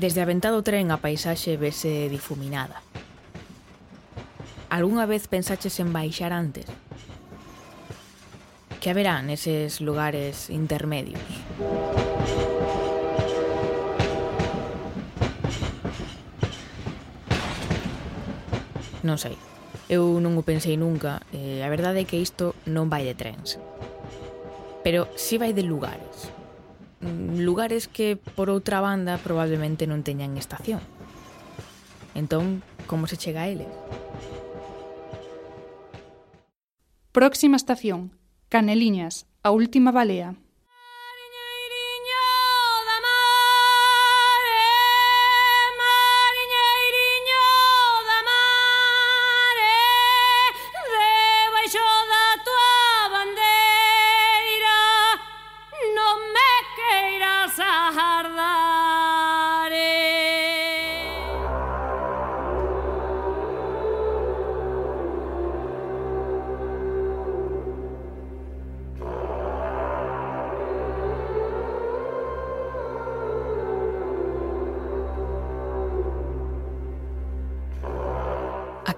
Desde a do tren a paisaxe vese difuminada. Algúnha vez pensaches en baixar antes? Que haberá neses lugares intermedios? Non sei. Eu non o pensei nunca, e a verdade é que isto non vai de trens. Pero si vai de lugares. Lugares que, por outra banda, probablemente non teñan estación. Entón, como se chega a eles? Próxima estación, Caneliñas, a última balea.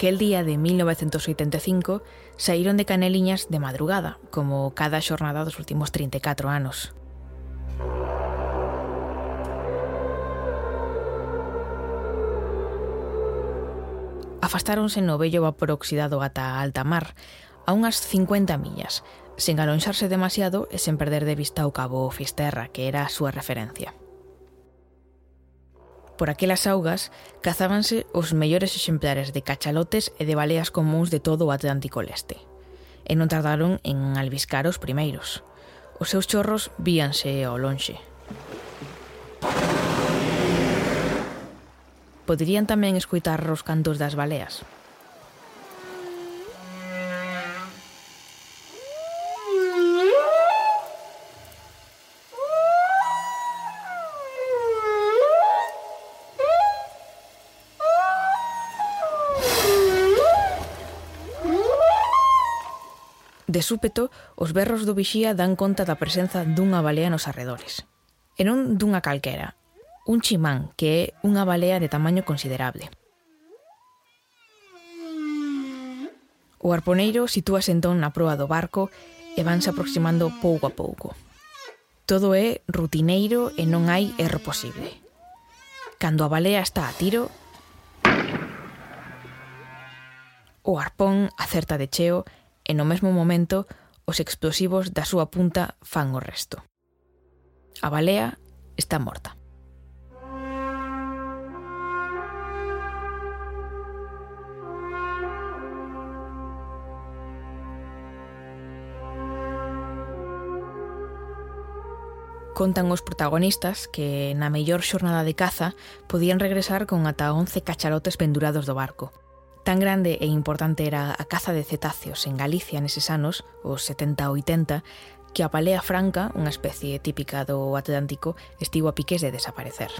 Aquel día de 1985 saíron de Caneliñas de madrugada, como cada xornada dos últimos 34 anos. Afastáronse no vello vapor oxidado ata a alta mar, a unhas 50 millas, sen alonxarse demasiado e sen perder de vista o cabo Fisterra, que era a súa referencia. Por aquelas augas cazábanse os mellores exemplares de cachalotes e de baleas comuns de todo o Atlántico Leste. E non tardaron en albiscar os primeiros. Os seus chorros víanse ao lonxe. Poderían tamén escoitar os cantos das baleas, De súpeto, os berros do vixía dan conta da presenza dunha balea nos arredores. E non dunha calquera, un chimán, que é unha balea de tamaño considerable. O arponeiro sitúase entón na proa do barco e vanse aproximando pouco a pouco. Todo é rutineiro e non hai erro posible. Cando a balea está a tiro, o arpón acerta de cheo e e no mesmo momento os explosivos da súa punta fan o resto. A balea está morta. Contan os protagonistas que na mellor xornada de caza podían regresar con ata 11 cacharotes pendurados do barco, Tan grande e importante era a caza de cetáceos en Galicia neses anos, os 70 ou 80, que a palea franca, unha especie típica do Atlántico, estivo a piques de desaparecer.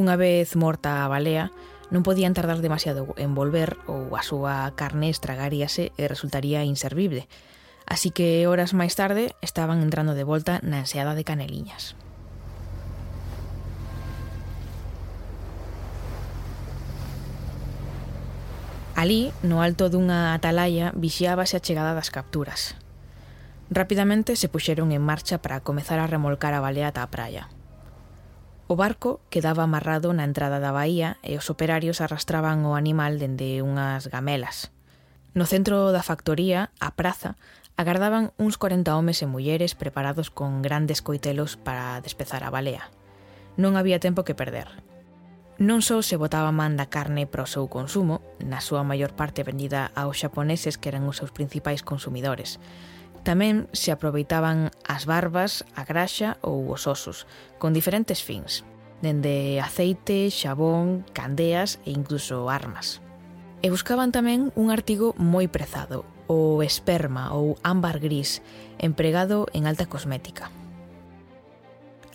Unha vez morta a balea, non podían tardar demasiado en volver ou a súa carne estragaríase e resultaría inservible. Así que horas máis tarde estaban entrando de volta na enseada de Caneliñas. Alí, no alto dunha atalaia, vixiábase a chegada das capturas. Rapidamente se puxeron en marcha para comezar a remolcar a balea ata a praia. O barco quedaba amarrado na entrada da baía e os operarios arrastraban o animal dende unhas gamelas. No centro da factoría, a praza, agardaban uns 40 homes e mulleres preparados con grandes coitelos para despezar a balea. Non había tempo que perder. Non só se botaba man da carne para o seu consumo, na súa maior parte vendida aos xaponeses que eran os seus principais consumidores. Tamén se aproveitaban as barbas, a graxa ou os osos, con diferentes fins, dende aceite, xabón, candeas e incluso armas. E buscaban tamén un artigo moi prezado, o esperma ou ámbar gris, empregado en alta cosmética.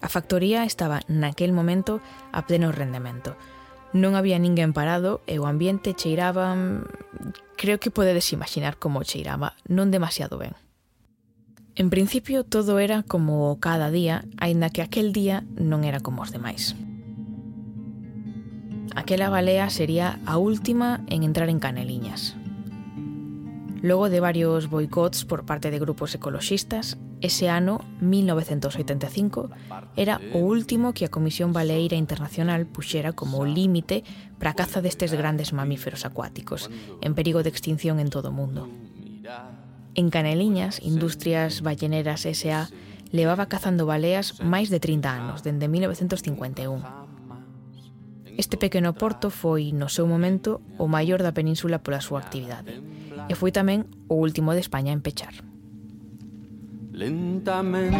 A factoría estaba naquel momento a pleno rendemento. Non había ninguén parado e o ambiente cheiraba... Mm, creo que podedes imaginar como cheiraba, non demasiado ben. En principio todo era como cada día, aínda que aquel día non era como os demais. Aquela balea sería a última en entrar en Caneliñas. Logo de varios boicots por parte de grupos ecoloxistas, Ese ano, 1985, era o último que a Comisión Baleira Internacional puxera como límite para a caza destes grandes mamíferos acuáticos, en perigo de extinción en todo o mundo. En Caneliñas, Industrias Balleneras S.A. levaba cazando baleas máis de 30 anos, dende 1951. Este pequeno porto foi, no seu momento, o maior da península pola súa actividade, e foi tamén o último de España en pechar. Lentamente.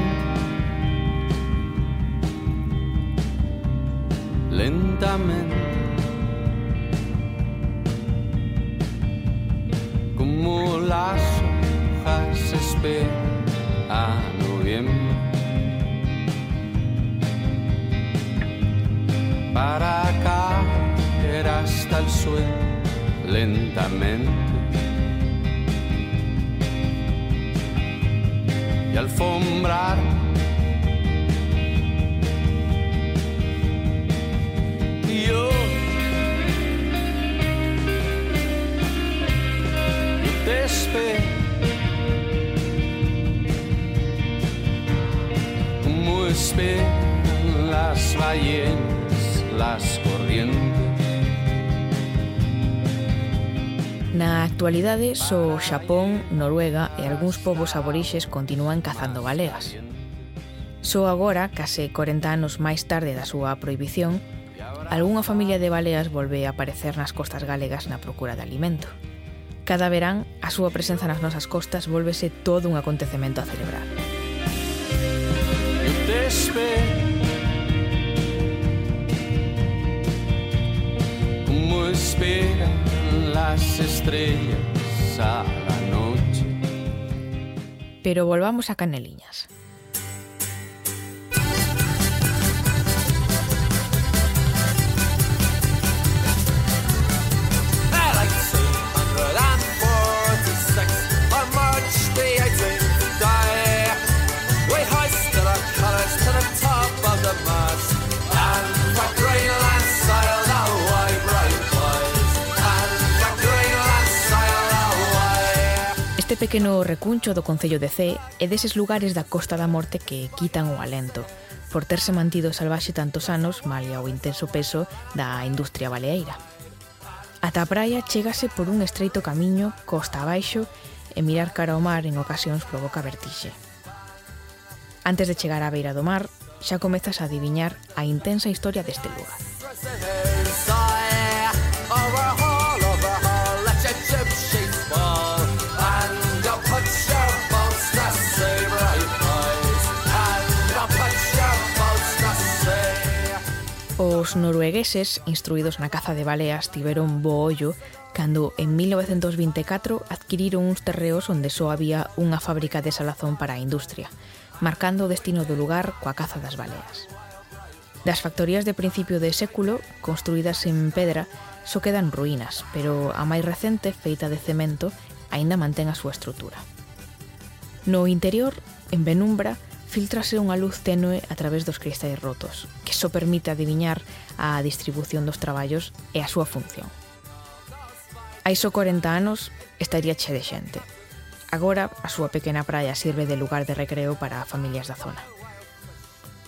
Lentamente. Como las hojas esperan a noviembre. Para caer hasta el suelo lentamente y alfombrar. Yo, te las ballenas, las corrientes. Na actualidade, só Xapón, Noruega e algúns povos aborixes continúan cazando galegas. Só agora, case 40 anos máis tarde da súa prohibición, algunha familia de baleas volve a aparecer nas costas galegas na procura de alimento. Cada verán, a súa presenza nas nosas costas volvese todo un acontecemento a celebrar. Eu te espero las estrellas a la noche. Pero volvamos a Caneliñas. Este pequeno recuncho do Concello de Cee é deses lugares da Costa da Morte que quitan o alento, por terse mantido salvaxe tantos anos malia o intenso peso da industria baleeira. Ata a praia chégase por un estreito camiño costa abaixo e mirar cara ao mar en ocasións provoca vertixe. Antes de chegar á beira do mar, xa comezas a adiviñar a intensa historia deste lugar. Os noruegueses, instruídos na caza de baleas, tiveron bo ollo cando en 1924 adquiriron uns terreos onde só había unha fábrica de salazón para a industria, marcando o destino do lugar coa caza das baleas. Das factorías de principio de século, construídas en pedra, só quedan ruínas, pero a máis recente, feita de cemento, aínda mantén a súa estrutura. No interior, en Benumbra, filtrase unha luz tenue a través dos cristais rotos, que só permite adiviñar a distribución dos traballos e a súa función. Hai só 40 anos estaría che de xente. Agora, a súa pequena praia sirve de lugar de recreo para familias da zona.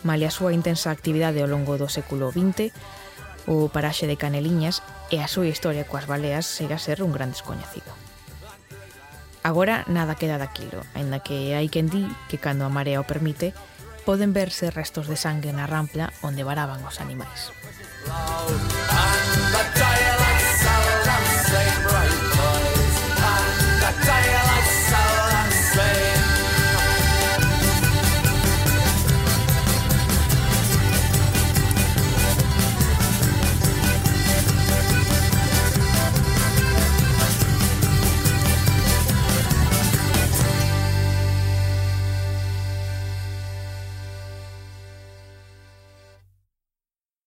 Male a súa intensa actividade ao longo do século XX, o paraxe de Caneliñas e a súa historia coas baleas segue a ser un gran descoñecido. Agora nada queda daquilo, aínda que hai quen di que cando a marea o permite, poden verse restos de sangue na rampla onde varaban os animais. Loud